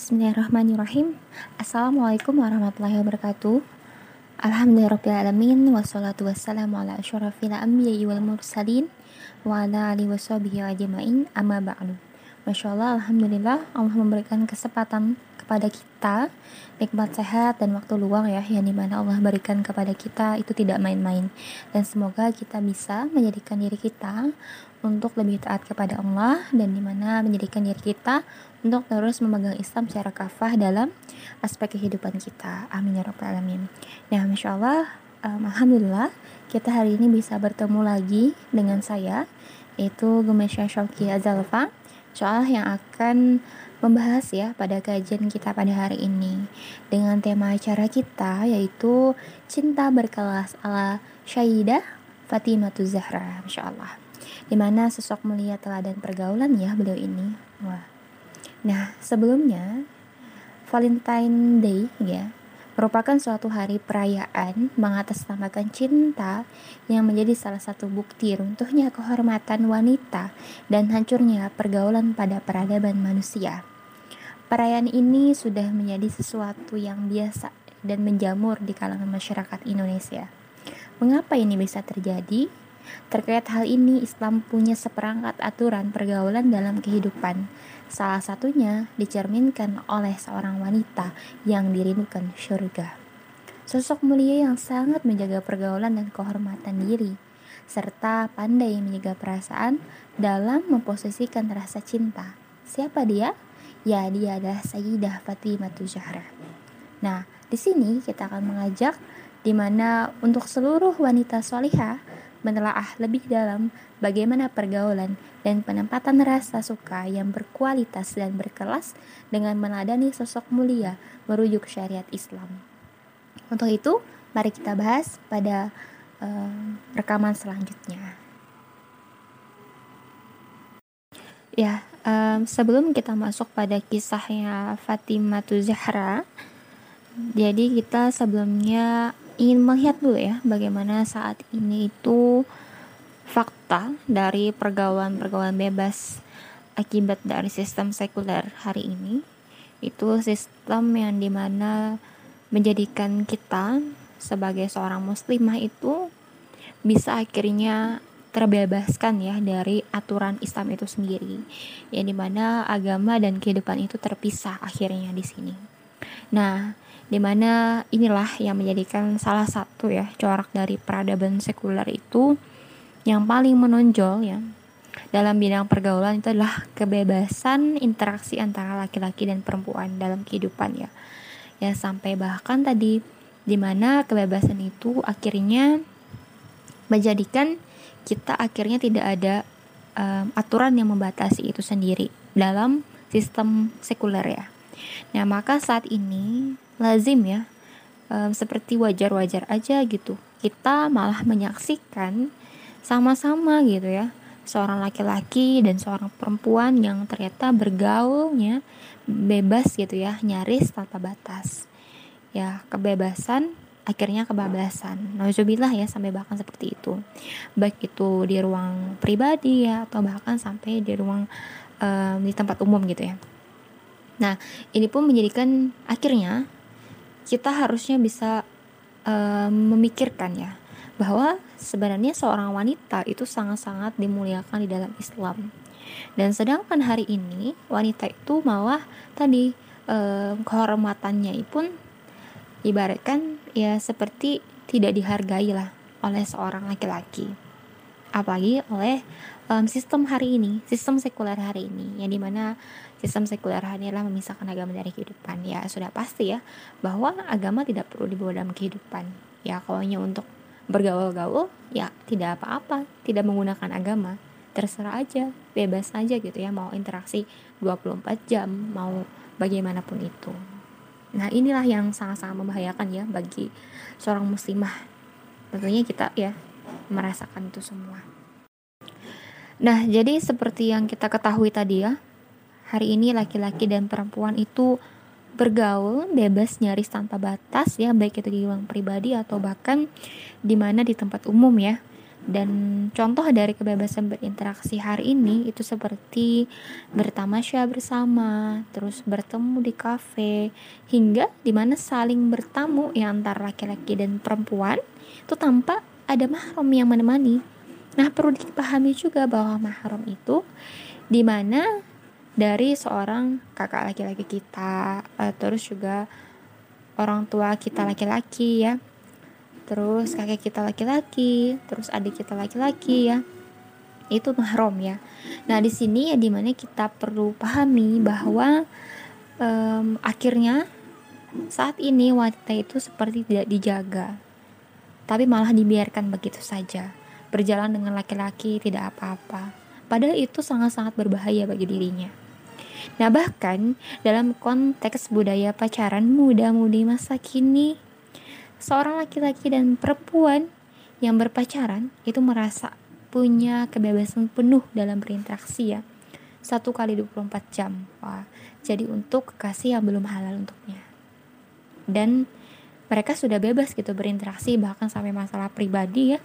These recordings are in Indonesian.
Bismillahirrahmanirrahim. Assalamualaikum warahmatullahi wabarakatuh. Alhamdulillahirrahmanirrahim Wassalatu wassalamu ala ashrafil anbiya wal mursalin Wa ala alihi washabihi ajma'in. Amma ba'du. Masya Allah, Alhamdulillah Allah memberikan kesempatan kepada kita nikmat sehat dan waktu luang ya yang di mana Allah berikan kepada kita itu tidak main-main. Dan semoga kita bisa menjadikan diri kita untuk lebih taat kepada Allah dan di mana menjadikan diri kita untuk terus memegang Islam secara kafah dalam aspek kehidupan kita. Amin ya rabbal alamin. Nah masya Allah um, alhamdulillah kita hari ini bisa bertemu lagi dengan saya yaitu Gemesya Syauki Azalfa soal yang akan membahas ya pada kajian kita pada hari ini dengan tema acara kita yaitu cinta berkelas ala Syahidah Fatimah Zahra Masya Allah. Di mana sosok mulia teladan pergaulan ya beliau ini. Wah nah sebelumnya Valentine Day ya merupakan suatu hari perayaan mengatasnamakan cinta yang menjadi salah satu bukti runtuhnya kehormatan wanita dan hancurnya pergaulan pada peradaban manusia. Perayaan ini sudah menjadi sesuatu yang biasa dan menjamur di kalangan masyarakat Indonesia. Mengapa ini bisa terjadi? Terkait hal ini, Islam punya seperangkat aturan pergaulan dalam kehidupan. Salah satunya dicerminkan oleh seorang wanita yang dirindukan surga. Sosok mulia yang sangat menjaga pergaulan dan kehormatan diri, serta pandai menjaga perasaan dalam memposisikan rasa cinta. Siapa dia? ya dia adalah Sayyidah Fatimah Zahra. Nah, di sini kita akan mengajak di mana untuk seluruh wanita solihah menelaah lebih dalam bagaimana pergaulan dan penempatan rasa suka yang berkualitas dan berkelas dengan meladani sosok mulia merujuk syariat Islam. Untuk itu, mari kita bahas pada uh, rekaman selanjutnya. Ya, um, sebelum kita masuk pada kisahnya Fatimah Zahra, jadi kita sebelumnya ingin melihat dulu ya bagaimana saat ini itu fakta dari pergaulan-pergaulan bebas akibat dari sistem sekuler hari ini. Itu sistem yang di mana menjadikan kita sebagai seorang muslimah itu bisa akhirnya terbebaskan ya dari aturan Islam itu sendiri. Yang di mana agama dan kehidupan itu terpisah akhirnya di sini. Nah di mana inilah yang menjadikan salah satu ya corak dari peradaban sekuler itu yang paling menonjol ya dalam bidang pergaulan itu adalah kebebasan interaksi antara laki-laki dan perempuan dalam kehidupan ya ya sampai bahkan tadi di mana kebebasan itu akhirnya menjadikan kita akhirnya tidak ada um, aturan yang membatasi itu sendiri dalam sistem sekuler ya. Nah, maka saat ini lazim ya um, seperti wajar-wajar aja gitu. Kita malah menyaksikan sama-sama gitu ya seorang laki-laki dan seorang perempuan yang ternyata bergaulnya bebas gitu ya, nyaris tanpa batas. Ya, kebebasan akhirnya kebablasan. Nauzubillah ya sampai bahkan seperti itu. Baik itu di ruang pribadi ya atau bahkan sampai di ruang um, di tempat umum gitu ya. Nah, ini pun menjadikan akhirnya kita harusnya bisa um, memikirkan ya bahwa sebenarnya seorang wanita itu sangat-sangat dimuliakan di dalam Islam. Dan sedangkan hari ini wanita itu malah tadi um, kehormatannya pun ibaratkan ya seperti tidak dihargai lah oleh seorang laki-laki apalagi oleh um, sistem hari ini sistem sekuler hari ini yang di mana sistem sekuler hari ini adalah memisahkan agama dari kehidupan. Ya sudah pasti ya bahwa agama tidak perlu dibawa dalam kehidupan. Ya kalau hanya untuk bergaul-gaul ya tidak apa-apa tidak menggunakan agama. Terserah aja bebas aja gitu ya mau interaksi 24 jam mau bagaimanapun itu. Nah, inilah yang sangat-sangat membahayakan ya bagi seorang muslimah. Tentunya kita ya merasakan itu semua. Nah, jadi seperti yang kita ketahui tadi ya, hari ini laki-laki dan perempuan itu bergaul bebas nyaris tanpa batas ya, baik itu di ruang pribadi atau bahkan di mana di tempat umum ya. Dan contoh dari kebebasan berinteraksi hari ini itu seperti bertamasya bersama, terus bertemu di kafe, hingga di mana saling bertamu yang antara laki-laki dan perempuan itu tanpa ada mahram yang menemani. Nah perlu dipahami juga bahwa mahram itu di mana dari seorang kakak laki-laki kita, uh, terus juga orang tua kita laki-laki ya terus kakek kita laki-laki, terus adik kita laki-laki ya. Itu mahram ya. Nah, di sini ya di mana kita perlu pahami bahwa um, akhirnya saat ini wanita itu seperti tidak dijaga, tapi malah dibiarkan begitu saja, berjalan dengan laki-laki tidak apa-apa. Padahal itu sangat-sangat berbahaya bagi dirinya. Nah, bahkan dalam konteks budaya pacaran muda-mudi masa kini, seorang laki-laki dan perempuan yang berpacaran itu merasa punya kebebasan penuh dalam berinteraksi ya satu kali 24 jam wah jadi untuk kekasih yang belum halal untuknya dan mereka sudah bebas gitu berinteraksi bahkan sampai masalah pribadi ya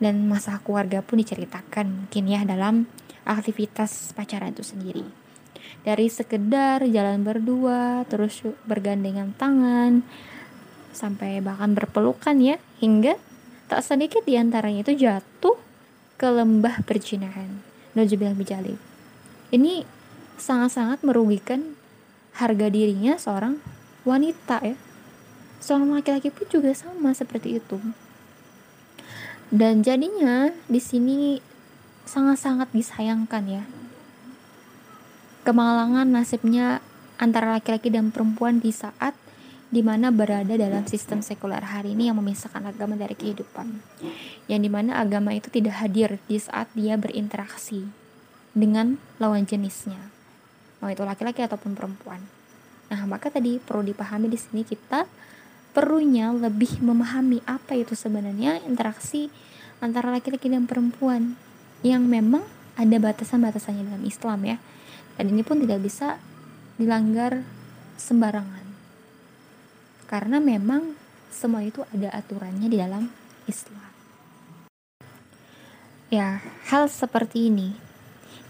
dan masalah keluarga pun diceritakan mungkin ya dalam aktivitas pacaran itu sendiri dari sekedar jalan berdua terus bergandengan tangan sampai bahkan berpelukan ya hingga tak sedikit di antaranya itu jatuh ke lembah perjinahan. Najubillah bijalib. Ini sangat-sangat merugikan harga dirinya seorang wanita ya. Seorang laki-laki pun juga sama seperti itu. Dan jadinya di sini sangat-sangat disayangkan ya. Kemalangan nasibnya antara laki-laki dan perempuan di saat di mana berada dalam sistem sekuler hari ini yang memisahkan agama dari kehidupan. Yang di mana agama itu tidak hadir di saat dia berinteraksi dengan lawan jenisnya, mau itu laki-laki ataupun perempuan. Nah, maka tadi perlu dipahami di sini kita perlunya lebih memahami apa itu sebenarnya interaksi antara laki-laki dan perempuan yang memang ada batasan-batasannya dalam Islam ya. Dan ini pun tidak bisa dilanggar sembarangan karena memang semua itu ada aturannya di dalam Islam. Ya, hal seperti ini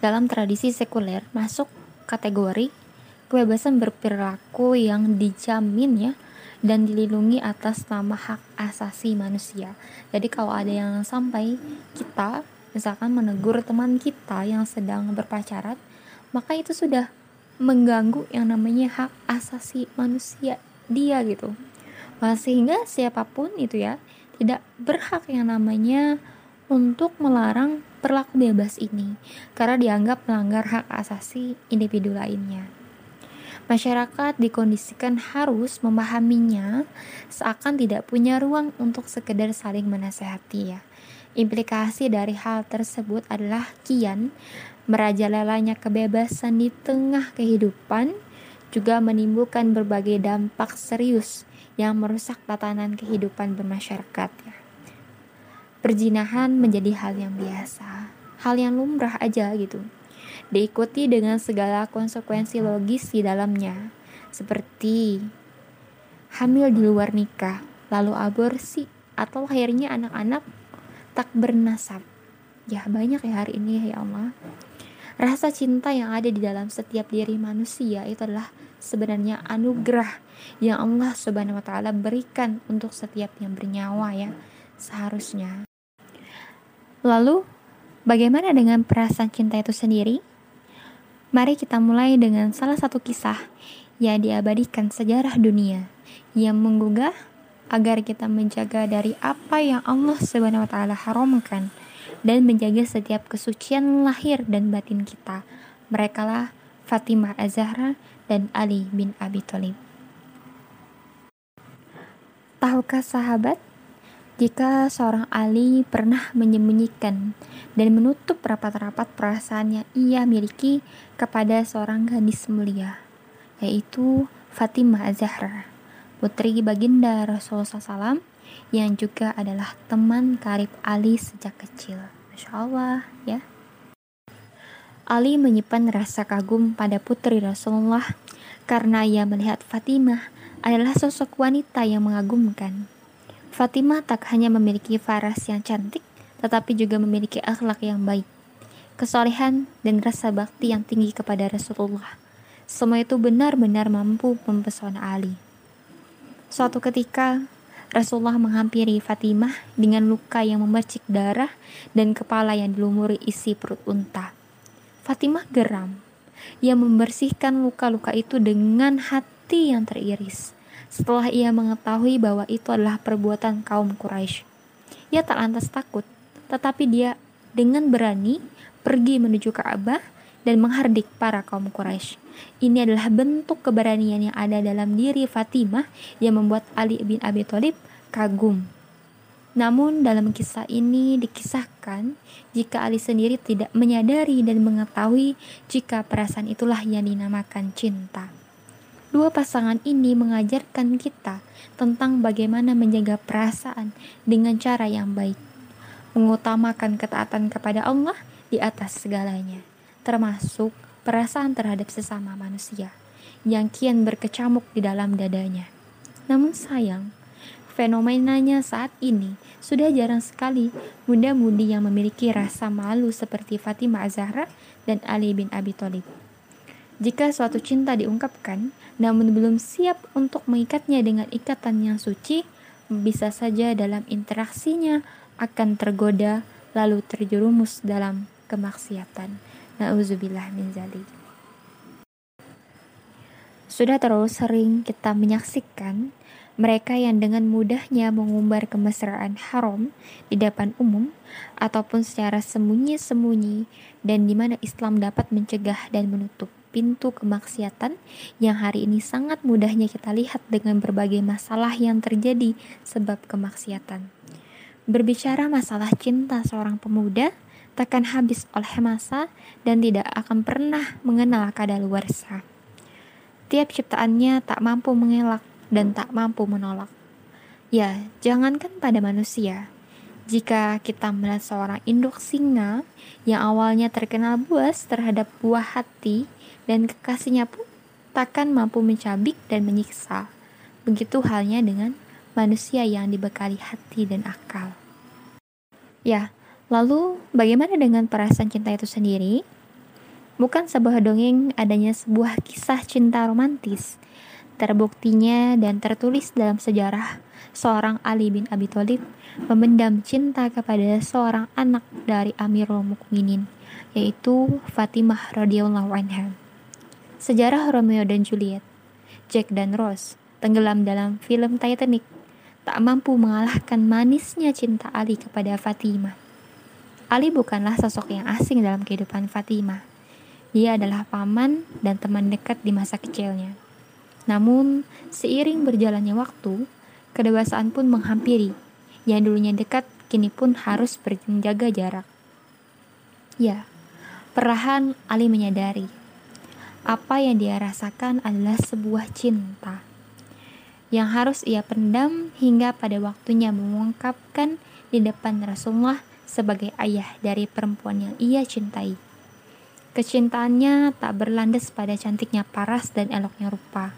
dalam tradisi sekuler masuk kategori kebebasan berperilaku yang dijamin ya dan dilindungi atas nama hak asasi manusia. Jadi kalau ada yang sampai kita misalkan menegur teman kita yang sedang berpacaran, maka itu sudah mengganggu yang namanya hak asasi manusia dia gitu sehingga siapa pun itu ya tidak berhak yang namanya untuk melarang perlaku bebas ini karena dianggap melanggar hak asasi individu lainnya. Masyarakat dikondisikan harus memahaminya seakan tidak punya ruang untuk sekedar saling menasehati ya. Implikasi dari hal tersebut adalah kian merajalelanya kebebasan di tengah kehidupan juga menimbulkan berbagai dampak serius yang merusak tatanan kehidupan bermasyarakat ya. Perjinahan menjadi hal yang biasa, hal yang lumrah aja gitu. Diikuti dengan segala konsekuensi logis di dalamnya, seperti hamil di luar nikah, lalu aborsi, atau lahirnya anak-anak tak bernasab. Ya banyak ya hari ini ya Allah. Rasa cinta yang ada di dalam setiap diri manusia itu adalah sebenarnya anugerah yang Allah Subhanahu wa taala berikan untuk setiap yang bernyawa ya seharusnya. Lalu bagaimana dengan perasaan cinta itu sendiri? Mari kita mulai dengan salah satu kisah yang diabadikan sejarah dunia yang menggugah agar kita menjaga dari apa yang Allah Subhanahu wa taala haramkan dan menjaga setiap kesucian lahir dan batin kita. Merekalah Fatimah Az-Zahra dan Ali bin Abi Thalib. Tahukah sahabat, jika seorang Ali pernah menyembunyikan dan menutup rapat-rapat perasaan yang ia miliki kepada seorang gadis mulia, yaitu Fatimah Az-Zahra, putri baginda Rasulullah SAW yang juga adalah teman karib Ali sejak kecil. Masya Allah ya. Ali menyimpan rasa kagum pada putri Rasulullah karena ia melihat Fatimah adalah sosok wanita yang mengagumkan. Fatimah tak hanya memiliki faras yang cantik, tetapi juga memiliki akhlak yang baik, kesolehan, dan rasa bakti yang tinggi kepada Rasulullah. Semua itu benar-benar mampu mempesona Ali. Suatu ketika, Rasulullah menghampiri Fatimah dengan luka yang memercik darah dan kepala yang dilumuri isi perut unta. Fatimah geram. Ia membersihkan luka-luka itu dengan hati yang teriris. Setelah ia mengetahui bahwa itu adalah perbuatan kaum Quraisy, ia tak lantas takut, tetapi dia dengan berani pergi menuju Ka'bah dan menghardik para kaum Quraisy. Ini adalah bentuk keberanian yang ada dalam diri Fatimah yang membuat Ali bin Abi Thalib kagum. Namun dalam kisah ini dikisahkan jika Ali sendiri tidak menyadari dan mengetahui jika perasaan itulah yang dinamakan cinta. Dua pasangan ini mengajarkan kita tentang bagaimana menjaga perasaan dengan cara yang baik, mengutamakan ketaatan kepada Allah di atas segalanya, termasuk perasaan terhadap sesama manusia yang kian berkecamuk di dalam dadanya. Namun sayang, fenomenanya saat ini sudah jarang sekali muda-mudi yang memiliki rasa malu seperti Fatimah Azhara dan Ali bin Abi Thalib. Jika suatu cinta diungkapkan, namun belum siap untuk mengikatnya dengan ikatan yang suci, bisa saja dalam interaksinya akan tergoda lalu terjerumus dalam kemaksiatan. Nauzubillah min zalik. Sudah terlalu sering kita menyaksikan mereka yang dengan mudahnya mengumbar kemesraan haram di depan umum ataupun secara sembunyi-sembunyi dan di mana Islam dapat mencegah dan menutup pintu kemaksiatan yang hari ini sangat mudahnya kita lihat dengan berbagai masalah yang terjadi sebab kemaksiatan. Berbicara masalah cinta seorang pemuda takkan habis oleh masa dan tidak akan pernah mengenal kadaluarsa. Tiap ciptaannya tak mampu mengelak dan tak mampu menolak. Ya, jangankan pada manusia. Jika kita melihat seorang induk singa yang awalnya terkenal buas terhadap buah hati dan kekasihnya pun takkan mampu mencabik dan menyiksa. Begitu halnya dengan manusia yang dibekali hati dan akal. Ya, lalu bagaimana dengan perasaan cinta itu sendiri? Bukan sebuah dongeng adanya sebuah kisah cinta romantis Terbuktinya dan tertulis dalam sejarah, seorang Ali bin Abi Thalib memendam cinta kepada seorang anak dari Amirul Mukminin, yaitu Fatimah radhiyallahu anha. Sejarah Romeo dan Juliet, Jack dan Rose tenggelam dalam film Titanic, tak mampu mengalahkan manisnya cinta Ali kepada Fatimah. Ali bukanlah sosok yang asing dalam kehidupan Fatimah. Dia adalah paman dan teman dekat di masa kecilnya. Namun, seiring berjalannya waktu, kedewasaan pun menghampiri. Yang dulunya dekat, kini pun harus berjaga jarak. Ya, perlahan Ali menyadari apa yang dia rasakan adalah sebuah cinta yang harus ia pendam hingga pada waktunya mengungkapkan di depan Rasulullah sebagai ayah dari perempuan yang ia cintai. Kecintaannya tak berlandas pada cantiknya paras dan eloknya rupa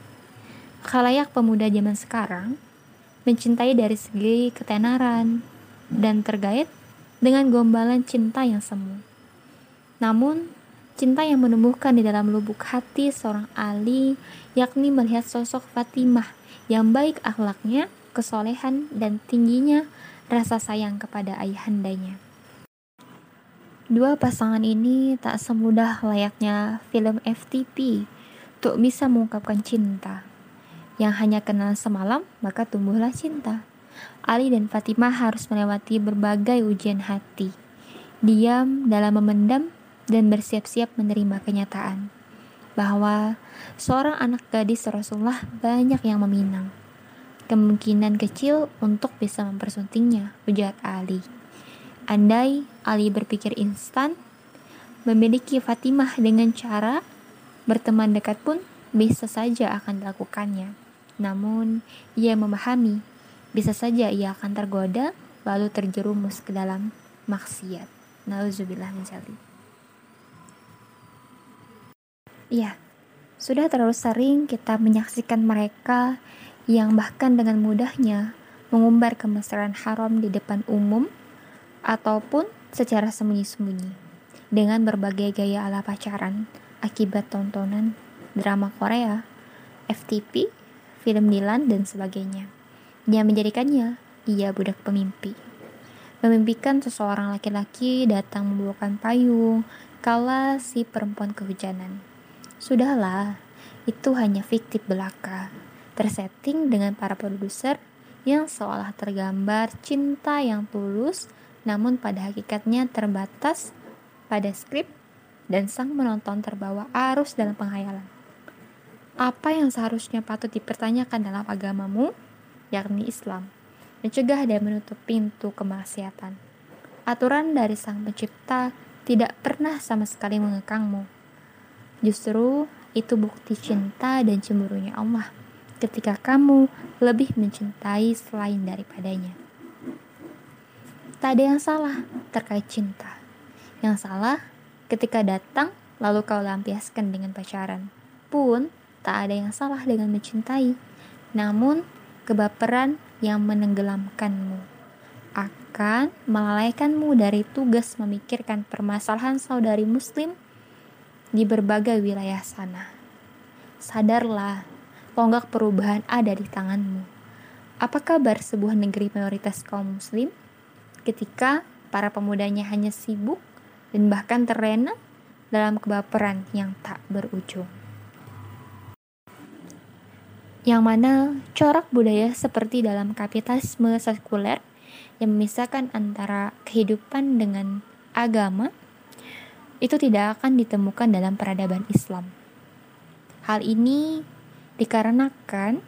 Khalayak pemuda zaman sekarang mencintai dari segi ketenaran dan tergait dengan gombalan cinta yang semu. Namun, cinta yang menumbuhkan di dalam lubuk hati seorang Ali yakni melihat sosok Fatimah yang baik akhlaknya, kesolehan, dan tingginya rasa sayang kepada ayahandanya. Dua pasangan ini tak semudah layaknya film FTP untuk bisa mengungkapkan cinta yang hanya kenal semalam, maka tumbuhlah cinta. Ali dan Fatimah harus melewati berbagai ujian hati, diam dalam memendam dan bersiap-siap menerima kenyataan bahwa seorang anak gadis Rasulullah banyak yang meminang. Kemungkinan kecil untuk bisa mempersuntingnya, ujar Ali. Andai Ali berpikir instan, memiliki Fatimah dengan cara berteman dekat pun bisa saja akan dilakukannya. Namun, ia memahami bisa saja ia akan tergoda lalu terjerumus ke dalam maksiat. Nauzubillah min Iya, sudah terlalu sering kita menyaksikan mereka yang bahkan dengan mudahnya mengumbar kemesraan haram di depan umum ataupun secara sembunyi-sembunyi dengan berbagai gaya ala pacaran akibat tontonan drama Korea, FTP, film Dilan, dan sebagainya. Yang menjadikannya ia budak pemimpi. Memimpikan seseorang laki-laki datang membawakan payung kala si perempuan kehujanan. Sudahlah, itu hanya fiktif belaka, tersetting dengan para produser yang seolah tergambar cinta yang tulus namun pada hakikatnya terbatas pada skrip dan sang menonton terbawa arus dalam penghayalan. Apa yang seharusnya patut dipertanyakan dalam agamamu, yakni Islam, mencegah dan menutup pintu kemaksiatan. Aturan dari sang pencipta tidak pernah sama sekali mengekangmu. Justru itu bukti cinta dan cemburunya Allah ketika kamu lebih mencintai selain daripadanya. Tak ada yang salah terkait cinta. Yang salah ketika datang lalu kau lampiaskan dengan pacaran. Pun tak ada yang salah dengan mencintai. Namun kebaperan yang menenggelamkanmu akan melalaikanmu dari tugas memikirkan permasalahan saudari muslim di berbagai wilayah sana. Sadarlah, tonggak perubahan ada di tanganmu. Apa kabar sebuah negeri mayoritas kaum muslim ketika para pemudanya hanya sibuk dan bahkan terlena dalam kebaperan yang tak berujung? Yang mana corak budaya seperti dalam kapitalisme sekuler yang memisahkan antara kehidupan dengan agama itu tidak akan ditemukan dalam peradaban Islam. Hal ini dikarenakan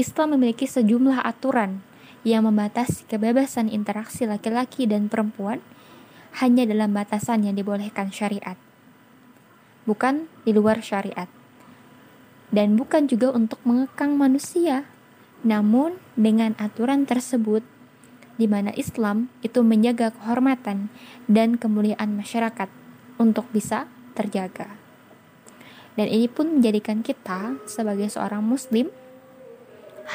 Islam memiliki sejumlah aturan yang membatasi kebebasan interaksi laki-laki dan perempuan hanya dalam batasan yang dibolehkan syariat, bukan di luar syariat, dan bukan juga untuk mengekang manusia. Namun, dengan aturan tersebut, di mana Islam itu menjaga kehormatan dan kemuliaan masyarakat untuk bisa terjaga. Dan ini pun menjadikan kita sebagai seorang muslim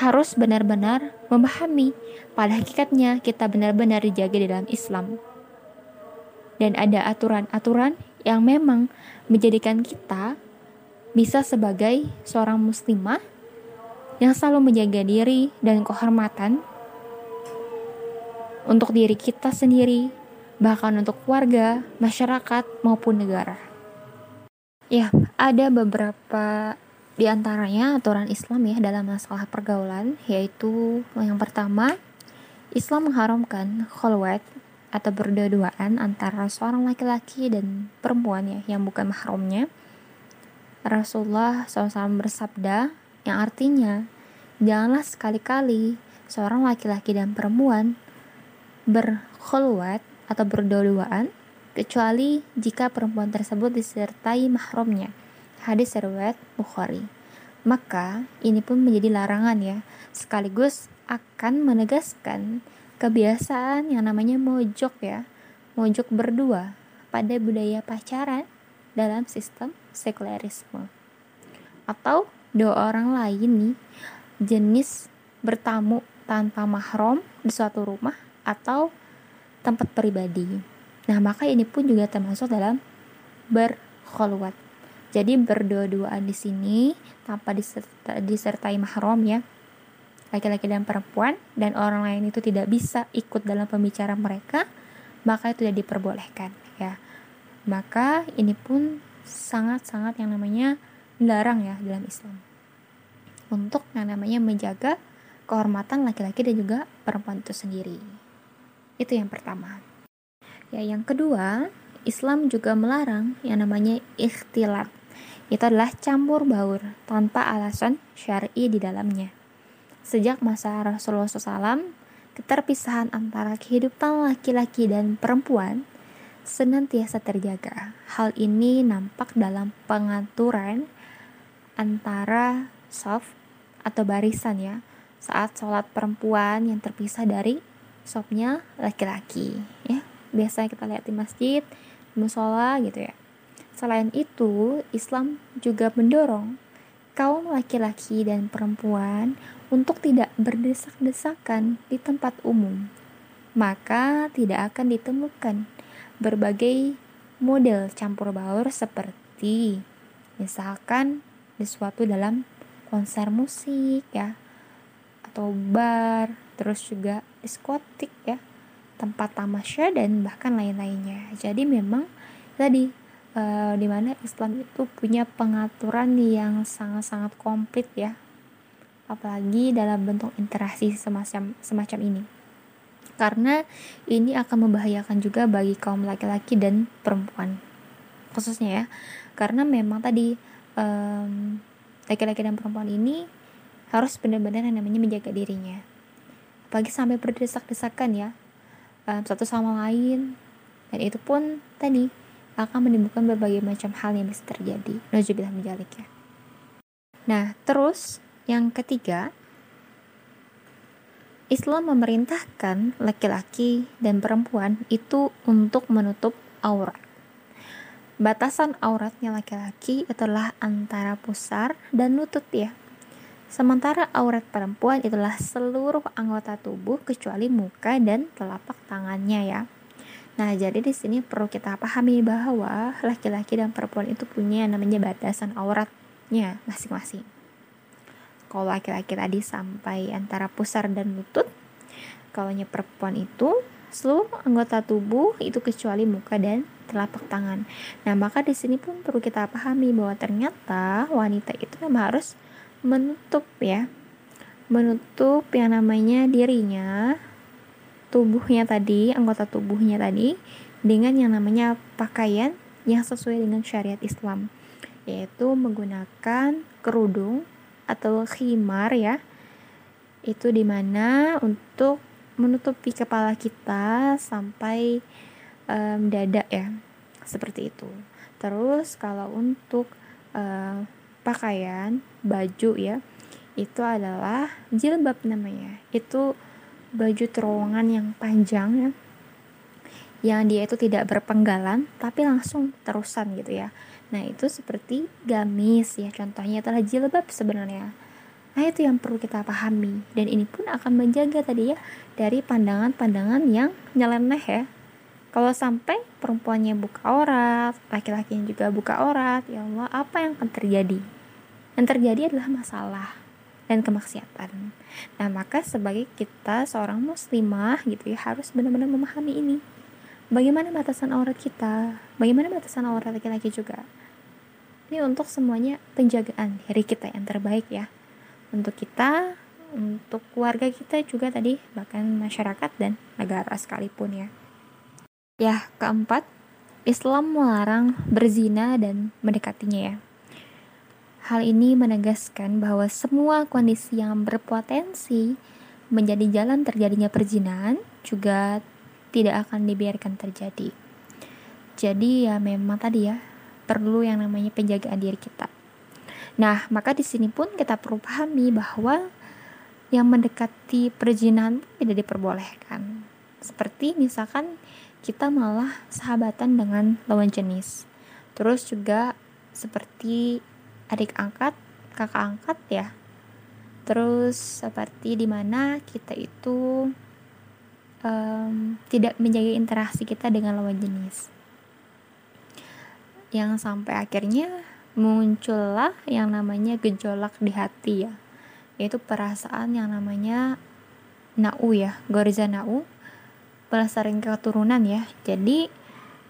harus benar-benar memahami pada hakikatnya kita benar-benar dijaga di dalam Islam. Dan ada aturan-aturan yang memang menjadikan kita bisa sebagai seorang muslimah yang selalu menjaga diri dan kehormatan untuk diri kita sendiri bahkan untuk keluarga, masyarakat, maupun negara. Ya, ada beberapa di antaranya aturan Islam ya dalam masalah pergaulan, yaitu yang pertama, Islam mengharamkan kholwat atau berdua-duaan antara seorang laki-laki dan perempuan ya yang bukan mahramnya. Rasulullah SAW bersabda yang artinya janganlah sekali-kali seorang laki-laki dan perempuan berkhulwat atau berdua-duaan kecuali jika perempuan tersebut disertai mahramnya. Hadis riwayat Bukhari. Maka ini pun menjadi larangan ya, sekaligus akan menegaskan kebiasaan yang namanya mojok ya, mojok berdua pada budaya pacaran dalam sistem sekularisme. Atau dua orang lain nih jenis bertamu tanpa mahram di suatu rumah atau tempat pribadi. Nah, maka ini pun juga termasuk dalam berkholwat. Jadi berdua-duaan di sini tanpa diserta, disertai mahram ya. Laki-laki dan perempuan dan orang lain itu tidak bisa ikut dalam pembicaraan mereka, maka itu tidak diperbolehkan ya. Maka ini pun sangat-sangat yang namanya dilarang ya dalam Islam. Untuk yang namanya menjaga kehormatan laki-laki dan juga perempuan itu sendiri. Itu yang pertama. Ya, yang kedua, Islam juga melarang yang namanya ikhtilat. Itu adalah campur baur tanpa alasan syar'i di dalamnya. Sejak masa Rasulullah SAW, keterpisahan antara kehidupan laki-laki dan perempuan senantiasa terjaga. Hal ini nampak dalam pengaturan antara soft atau barisan ya. Saat sholat perempuan yang terpisah dari shopnya laki-laki ya. Biasanya kita lihat di masjid musola gitu ya. Selain itu Islam juga mendorong kaum laki-laki dan perempuan untuk tidak berdesak-desakan di tempat umum. Maka tidak akan ditemukan berbagai model campur baur seperti misalkan di suatu dalam konser musik ya atau bar terus juga diskotik ya tempat tamasya dan bahkan lain-lainnya. Jadi memang tadi e, di mana Islam itu punya pengaturan yang sangat-sangat komplit ya apalagi dalam bentuk interaksi semacam semacam ini karena ini akan membahayakan juga bagi kaum laki-laki dan perempuan. Khususnya ya karena memang tadi um, laki-laki dan perempuan ini harus benar-benar yang namanya menjaga dirinya. Apalagi sampai berdesak-desakan ya um, satu sama lain. Dan itu pun tadi akan menimbulkan berbagai macam hal yang bisa terjadi. Najubillah menjalik ya. Nah terus yang ketiga Islam memerintahkan laki-laki dan perempuan itu untuk menutup aurat. Batasan auratnya laki-laki itulah antara pusar dan lutut ya. Sementara aurat perempuan itulah seluruh anggota tubuh kecuali muka dan telapak tangannya ya. Nah, jadi di sini perlu kita pahami bahwa laki-laki dan perempuan itu punya namanya batasan auratnya masing-masing kalau laki-laki tadi sampai antara pusar dan lutut kalau perempuan itu seluruh anggota tubuh itu kecuali muka dan telapak tangan. Nah, maka di sini pun perlu kita pahami bahwa ternyata wanita itu memang harus menutup ya. Menutup yang namanya dirinya, tubuhnya tadi, anggota tubuhnya tadi dengan yang namanya pakaian yang sesuai dengan syariat Islam, yaitu menggunakan kerudung atau khimar ya itu di mana untuk menutupi kepala kita sampai um, dada ya seperti itu. Terus kalau untuk uh, pakaian baju ya itu adalah jilbab namanya. Itu baju terowongan yang panjang ya yang dia itu tidak berpenggalan tapi langsung terusan gitu ya Nah, itu seperti gamis ya, contohnya adalah jilbab sebenarnya. Nah, itu yang perlu kita pahami dan ini pun akan menjaga tadi ya dari pandangan-pandangan yang nyeleneh ya. Kalau sampai perempuannya buka aurat, laki-lakinya juga buka aurat, ya Allah, apa yang akan terjadi? Yang terjadi adalah masalah dan kemaksiatan. Nah, maka sebagai kita seorang muslimah gitu ya harus benar-benar memahami ini. Bagaimana batasan aurat kita? Bagaimana batasan aurat laki-laki juga? Ini untuk semuanya penjagaan diri kita yang terbaik ya. Untuk kita, untuk keluarga kita juga tadi, bahkan masyarakat dan negara sekalipun ya. Ya, keempat, Islam melarang berzina dan mendekatinya ya. Hal ini menegaskan bahwa semua kondisi yang berpotensi menjadi jalan terjadinya perzinahan juga tidak akan dibiarkan terjadi. Jadi ya memang tadi ya perlu yang namanya penjagaan diri kita. Nah, maka di sini pun kita perlu pahami bahwa yang mendekati perjinahan tidak diperbolehkan. Seperti misalkan kita malah sahabatan dengan lawan jenis. Terus juga seperti adik angkat, kakak angkat ya. Terus seperti di mana kita itu um, tidak menjaga interaksi kita dengan lawan jenis. Yang sampai akhirnya muncullah yang namanya gejolak di hati ya. Yaitu perasaan yang namanya nau ya goriza nau. Pelestarian keturunan ya. Jadi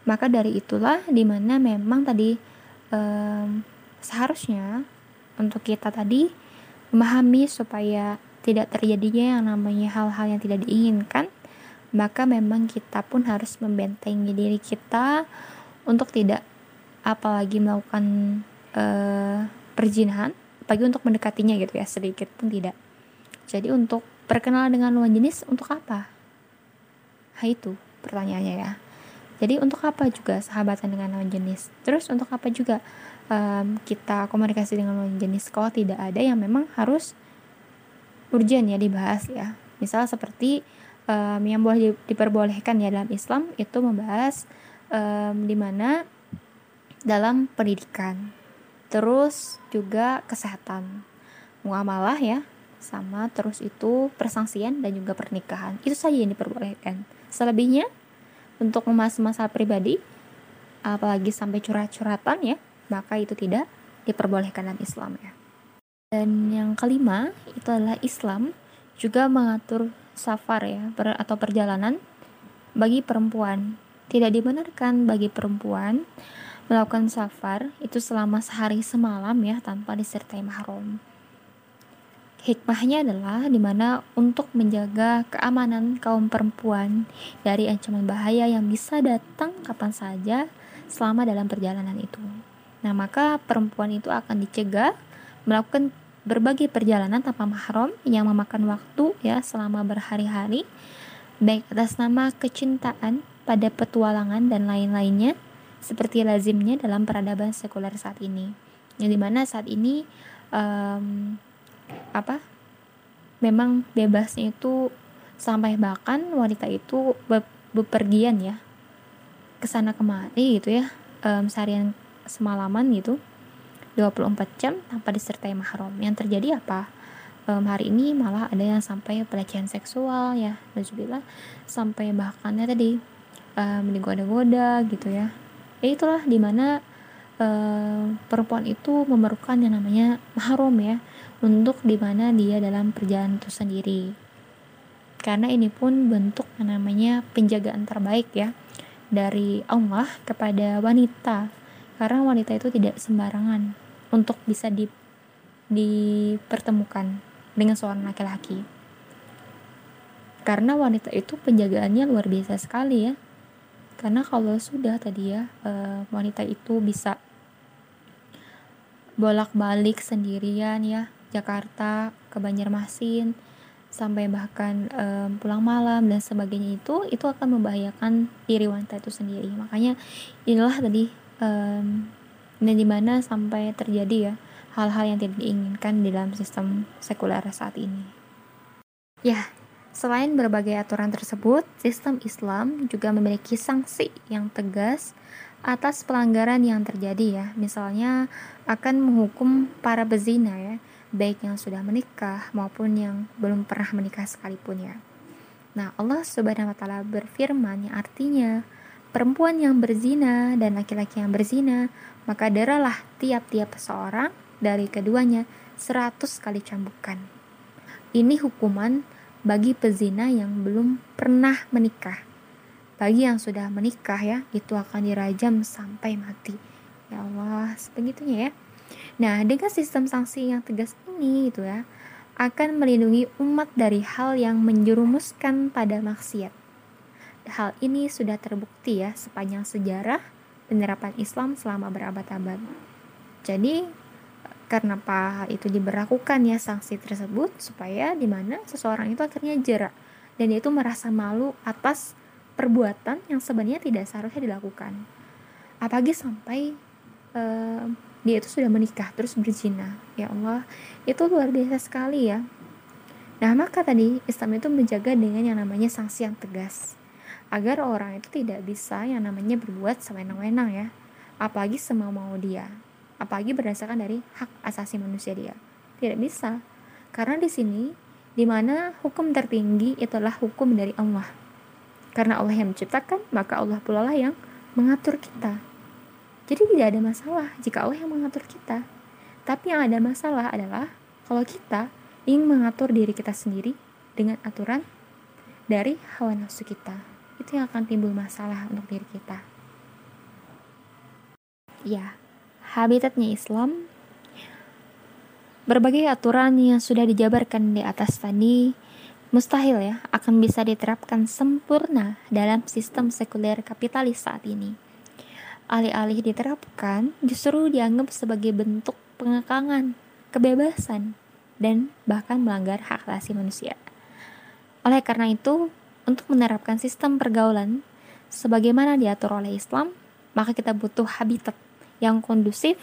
maka dari itulah di mana memang tadi um, seharusnya untuk kita tadi memahami supaya tidak terjadinya yang namanya hal-hal yang tidak diinginkan maka memang kita pun harus membentengi diri kita untuk tidak apalagi melakukan uh, perjinahan bagi untuk mendekatinya gitu ya sedikit pun tidak. Jadi untuk perkenalan dengan lawan jenis untuk apa? Nah itu pertanyaannya ya. Jadi untuk apa juga sahabatan dengan lawan jenis? Terus untuk apa juga um, kita komunikasi dengan lawan jenis kalau tidak ada yang memang harus urgent ya dibahas ya. Misal seperti um, yang boleh diperbolehkan ya dalam Islam itu membahas um, di mana dalam pendidikan terus juga kesehatan muamalah ya sama terus itu persangsian dan juga pernikahan itu saja yang diperbolehkan Selebihnya untuk membahas masalah pribadi, apalagi sampai curhat-curhatan ya, maka itu tidak diperbolehkan dalam Islam ya. Dan yang kelima itu adalah Islam juga mengatur safar ya per, atau perjalanan bagi perempuan. Tidak dibenarkan bagi perempuan melakukan safar itu selama sehari semalam ya tanpa disertai mahram. Hikmahnya adalah di mana untuk menjaga keamanan kaum perempuan dari ancaman bahaya yang bisa datang kapan saja selama dalam perjalanan itu. Nah, maka perempuan itu akan dicegah melakukan berbagai perjalanan tanpa mahram yang memakan waktu ya selama berhari-hari baik atas nama kecintaan pada petualangan dan lain-lainnya seperti lazimnya dalam peradaban sekuler saat ini. Yang di mana saat ini um, apa memang bebasnya itu sampai bahkan wanita itu bepergian ya ke sana kemari gitu ya um, seharian semalaman gitu 24 jam tanpa disertai mahram. Yang terjadi apa? Um, hari ini malah ada yang sampai pelecehan seksual ya. Alhamdulillah sampai bahkan ya tadi um, digoda-goda gitu ya. Ya itulah di mana um, perempuan itu memerlukan yang namanya mahram ya. Untuk di mana dia dalam perjalanan itu sendiri. Karena ini pun bentuk yang namanya penjagaan terbaik ya. Dari Allah kepada wanita. Karena wanita itu tidak sembarangan untuk bisa di, dipertemukan dengan seorang laki-laki. Karena wanita itu penjagaannya luar biasa sekali ya. Karena kalau sudah tadi ya eh, wanita itu bisa bolak-balik sendirian ya Jakarta ke Banjarmasin sampai bahkan um, pulang malam dan sebagainya itu itu akan membahayakan diri wanita itu sendiri. Makanya inilah tadi um, dan di mana sampai terjadi ya hal-hal yang tidak diinginkan di dalam sistem sekuler saat ini ya Selain berbagai aturan tersebut, sistem Islam juga memiliki sanksi yang tegas atas pelanggaran yang terjadi ya. Misalnya akan menghukum para bezina ya baik yang sudah menikah maupun yang belum pernah menikah sekalipun ya. Nah, Allah Subhanahu wa taala berfirman yang artinya perempuan yang berzina dan laki-laki yang berzina, maka deralah tiap-tiap seorang dari keduanya seratus kali cambukan. Ini hukuman bagi pezina yang belum pernah menikah. Bagi yang sudah menikah ya, itu akan dirajam sampai mati. Ya Allah, sebegitunya ya. Nah, dengan sistem sanksi yang tegas ini itu ya, akan melindungi umat dari hal yang menjerumuskan pada maksiat. Hal ini sudah terbukti ya sepanjang sejarah penerapan Islam selama berabad-abad. Jadi, karena apa itu diberlakukan ya sanksi tersebut supaya di mana seseorang itu akhirnya jerak dan itu merasa malu atas perbuatan yang sebenarnya tidak seharusnya dilakukan. Apalagi sampai uh, dia itu sudah menikah terus berzina ya Allah itu luar biasa sekali ya nah maka tadi Islam itu menjaga dengan yang namanya sanksi yang tegas agar orang itu tidak bisa yang namanya berbuat sewenang-wenang ya. Apalagi semau-mau dia. Apalagi berdasarkan dari hak asasi manusia dia. Tidak bisa. Karena di sini di mana hukum tertinggi itulah hukum dari Allah. Karena Allah yang menciptakan maka Allah pula lah yang mengatur kita. Jadi tidak ada masalah jika Allah yang mengatur kita. Tapi yang ada masalah adalah kalau kita ingin mengatur diri kita sendiri dengan aturan dari hawa nafsu kita. Itu yang akan timbul masalah untuk diri kita. Ya, habitatnya Islam berbagai aturan yang sudah dijabarkan di atas tadi mustahil ya akan bisa diterapkan sempurna dalam sistem sekuler kapitalis saat ini alih-alih diterapkan justru dianggap sebagai bentuk pengekangan, kebebasan, dan bahkan melanggar hak asasi manusia. Oleh karena itu, untuk menerapkan sistem pergaulan sebagaimana diatur oleh Islam, maka kita butuh habitat yang kondusif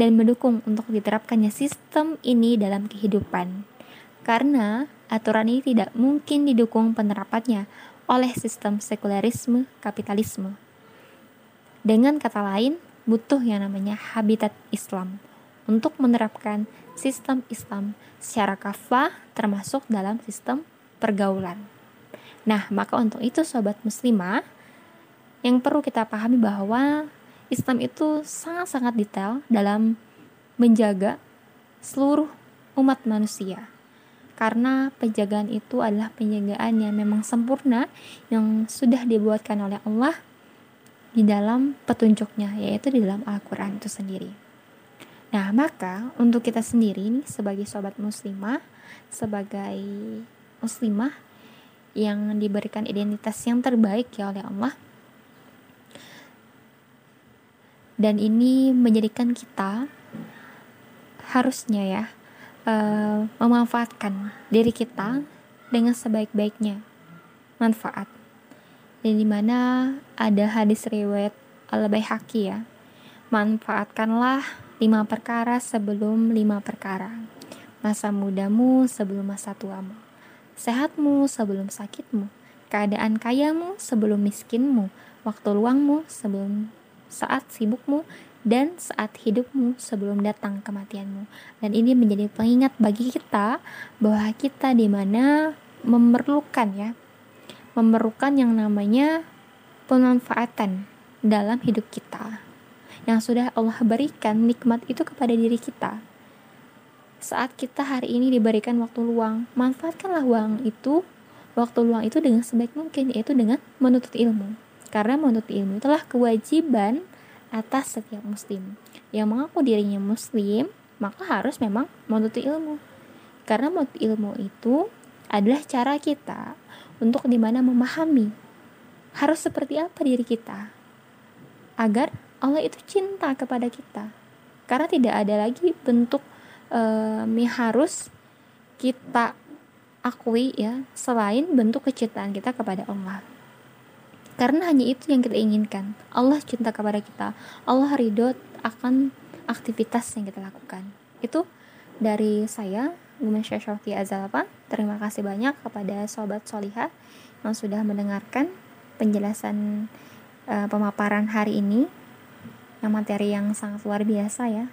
dan mendukung untuk diterapkannya sistem ini dalam kehidupan. Karena aturan ini tidak mungkin didukung penerapannya oleh sistem sekulerisme kapitalisme. Dengan kata lain, butuh yang namanya habitat Islam untuk menerapkan sistem Islam secara kafah termasuk dalam sistem pergaulan. Nah, maka untuk itu sobat muslimah, yang perlu kita pahami bahwa Islam itu sangat-sangat detail dalam menjaga seluruh umat manusia. Karena penjagaan itu adalah penjagaan yang memang sempurna yang sudah dibuatkan oleh Allah di dalam petunjuknya, yaitu di dalam Al-Quran itu sendiri. Nah, maka untuk kita sendiri nih sebagai sobat muslimah, sebagai muslimah yang diberikan identitas yang terbaik ya oleh Allah. Dan ini menjadikan kita harusnya ya uh, memanfaatkan diri kita dengan sebaik-baiknya. Manfaat. Dan di mana ada hadis riwayat al baihaqi ya manfaatkanlah lima perkara sebelum lima perkara. Masa mudamu sebelum masa tuamu sehatmu sebelum sakitmu, keadaan kayamu sebelum miskinmu, waktu luangmu sebelum saat sibukmu, dan saat hidupmu sebelum datang kematianmu. Dan ini menjadi pengingat bagi kita bahwa kita di mana memerlukan ya, memerlukan yang namanya pemanfaatan dalam hidup kita. Yang sudah Allah berikan nikmat itu kepada diri kita saat kita hari ini diberikan waktu luang, manfaatkanlah uang itu, waktu luang itu dengan sebaik mungkin, yaitu dengan menuntut ilmu. Karena menuntut ilmu itulah kewajiban atas setiap muslim. Yang mengaku dirinya muslim, maka harus memang menuntut ilmu. Karena menuntut ilmu itu adalah cara kita untuk di mana memahami harus seperti apa diri kita agar Allah itu cinta kepada kita karena tidak ada lagi bentuk um, yang harus kita akui ya selain bentuk kecintaan kita kepada Allah. Karena hanya itu yang kita inginkan. Allah cinta kepada kita. Allah ridho akan aktivitas yang kita lakukan. Itu dari saya Gumen Syashawki Azalapa terima kasih banyak kepada sobat solihah yang sudah mendengarkan penjelasan uh, pemaparan hari ini. Yang materi yang sangat luar biasa ya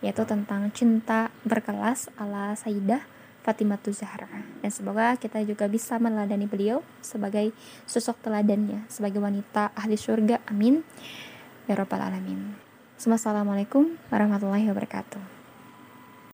yaitu tentang cinta berkelas ala Sayyidah Fatimah Zahra. Dan semoga kita juga bisa meneladani beliau sebagai sosok teladannya sebagai wanita ahli surga. Amin. Ya rabbal alamin. Assalamualaikum warahmatullahi wabarakatuh